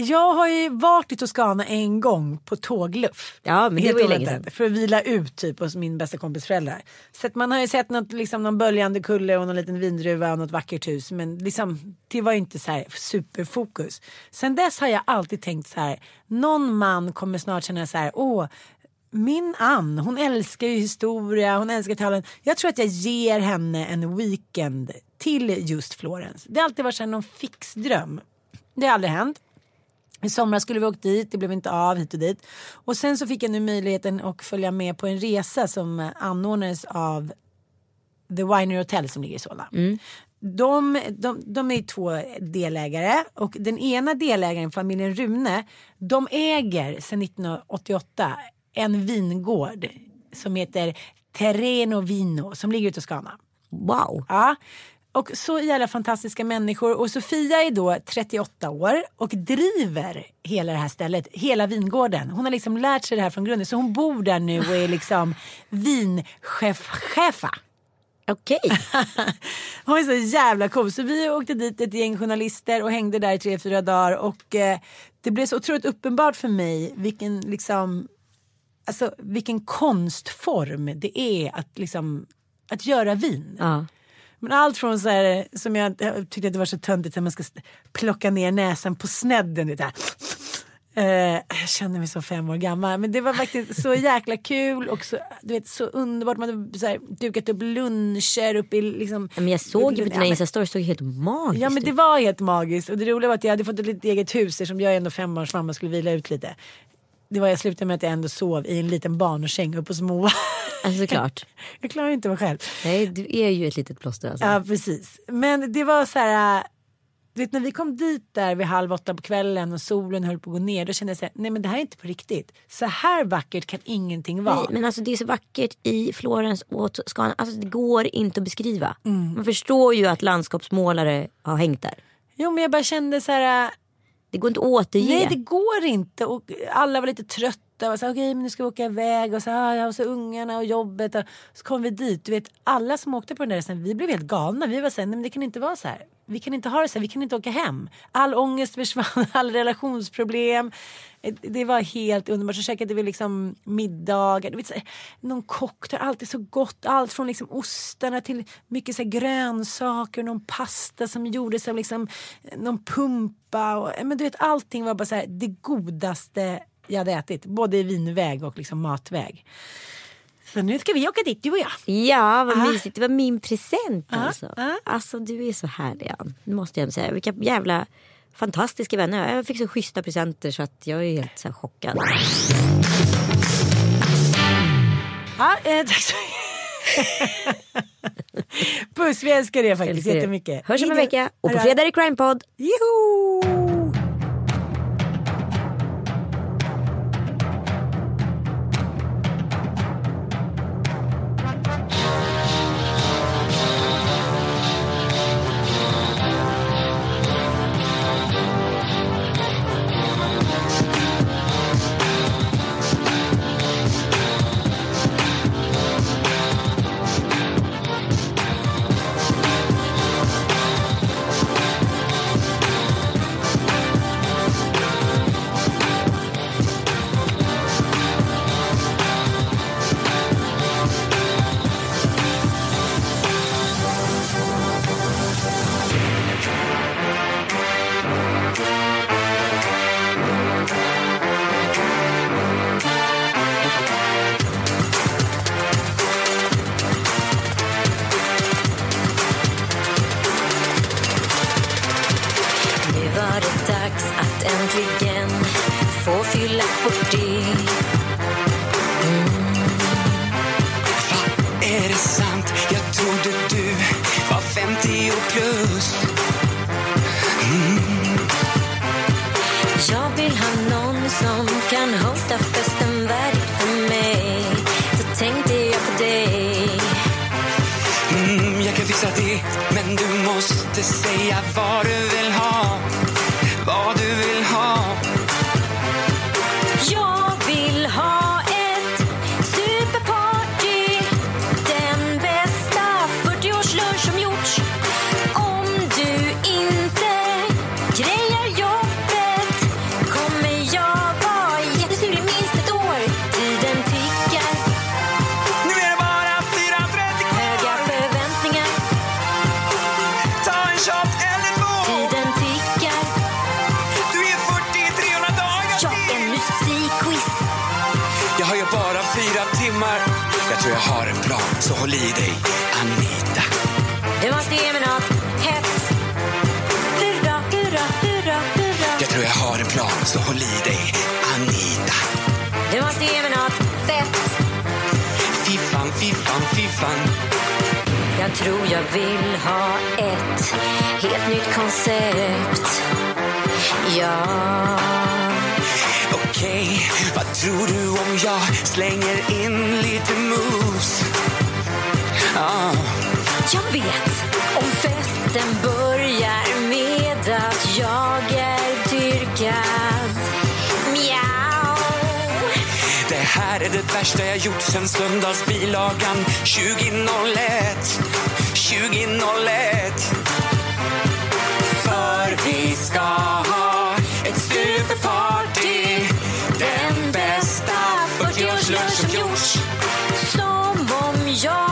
jag har ju varit i Toscana en gång på tågluff. Ja, men det var ju länge sedan. För att vila ut typ hos min bästa kompis föräldrar. Så att man har ju sett något, liksom, någon böljande kulle och någon liten vindruva och något vackert hus. Men liksom, det var ju inte så här superfokus. Sen dess har jag alltid tänkt så här. Någon man kommer snart känna så här. Åh, min Ann, hon älskar ju historia, hon älskar talen. Jag tror att jag ger henne en weekend till just Florens. Det har alltid varit så här någon fix dröm. Det har aldrig hänt. I somras skulle vi åkt dit, det blev inte av hit och dit. Och sen så fick jag nu möjligheten att följa med på en resa som anordnades av The Winery Hotel som ligger i Solna. De, de, de är två delägare och den ena delägaren, familjen Rune, de äger sedan 1988 en vingård som heter Terreno Vino som ligger i Toscana. Wow. Ja. Och så jävla fantastiska människor. Och Sofia är då 38 år och driver hela det här stället, hela vingården. Hon har liksom lärt sig det här från grunden. Så hon bor där nu och är liksom vinchef-chefa. Okej. Hon är så jävla cool. Så vi åkte dit ett gäng journalister och hängde där i tre, fyra dagar. Och eh, det blev så otroligt uppenbart för mig vilken liksom Alltså vilken konstform det är att liksom att göra vin. Ja. Men allt från så här som jag, jag tyckte att det var så töntigt att man ska plocka ner näsan på snedden. Det där. Eh, jag kände mig som fem år gammal men det var faktiskt så jäkla kul och så, du vet, så underbart. Man hade så här, dukat upp luncher uppe i liksom. Men jag såg ju på dina instastories, såg helt magiskt Ja men det var helt magiskt och det roliga var att jag hade fått ett litet eget hus eftersom jag är ändå femårsmamma och skulle vila ut lite. Det var jag slutade med att jag ändå sov i en liten barnsäng uppe hos Moa. Alltså såklart. jag klarar inte mig själv. Nej, du är ju ett litet plåster alltså. Ja precis. Men det var så här. äh, Du vet när vi kom dit där vid halv åtta på kvällen och solen höll på att gå ner. Då kände jag så här, nej men det här är inte på riktigt. Så här vackert kan ingenting vara. Nej, men alltså det är så vackert i Florens och Toscana. Alltså det går inte att beskriva. Mm. Man förstår ju att landskapsmålare har hängt där. Jo men jag bara kände så här. Det går inte att återge. Nej det går inte och alla var lite trötta. Och så, okay, men nu ska vi åka iväg och så, ah, ja, och så ungarna och jobbet. Och så kom vi dit. Du vet alla som åkte på den där resan vi blev helt galna. Vi var så här, nej men det kan inte vara så här. Vi kan inte ha det så här, vi kan inte åka hem. All ångest försvann, all relationsproblem. Eh, det var helt underbart. Så käkade vi liksom middagar. Du vet, så här, någon cocktail. Allt är så gott. Allt från liksom ostarna till mycket så här grönsaker. Någon pasta som gjordes av liksom, eh, någon pumpa. Och, men du vet, allting var bara så här, det godaste jag hade ätit. Både i vinväg och liksom matväg. Så nu ska vi åka dit du och jag. Ja, vad Ah. mysigt. Det var min present Ah, alltså. ah. Alltså du är så härlig Ann. Måste jag säga. Vilka jävla fantastiska vänner. Jag fick så schyssta presenter så att jag är helt så chockad. Ja, eh, tack så Puss, vi älskar det faktiskt Älskar jättemycket. Hörs om en vecka och på fredag är det Crime-podd. Joho! Jag tror jag vill ha ett helt nytt koncept Ja Okej, vad tror du om jag slänger in lite moves? Ah. Jag vet om festen börjar med att jag är dyrkad här är det värsta jag gjort sen söndagsbilagan 2001. 2001. För vi ska ha ett superparty. Den bästa 40-årslunch som gjorts. Som om jag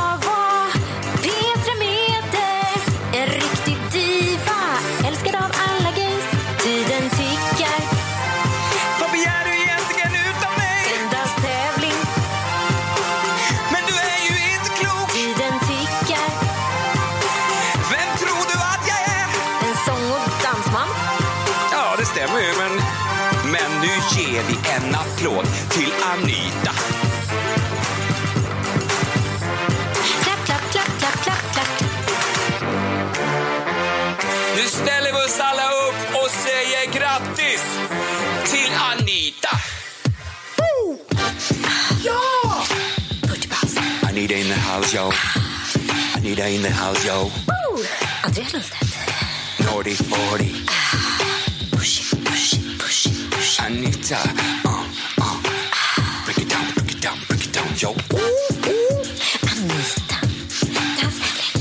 house, yo. Anita in the house, yo. Andrea Lundstedt. Naughty 40. Pushy, pushy, pushy, pushy. Anita, uh, uh. Break it down, break it down, break it down, yo. Anita. Dansvänlig.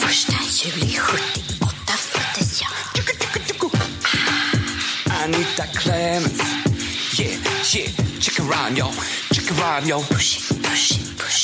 Första juli 78 föddes jag. Anita Clemens. Yeah, yeah, check around, yo. Check around, yo. Pushy, pushy.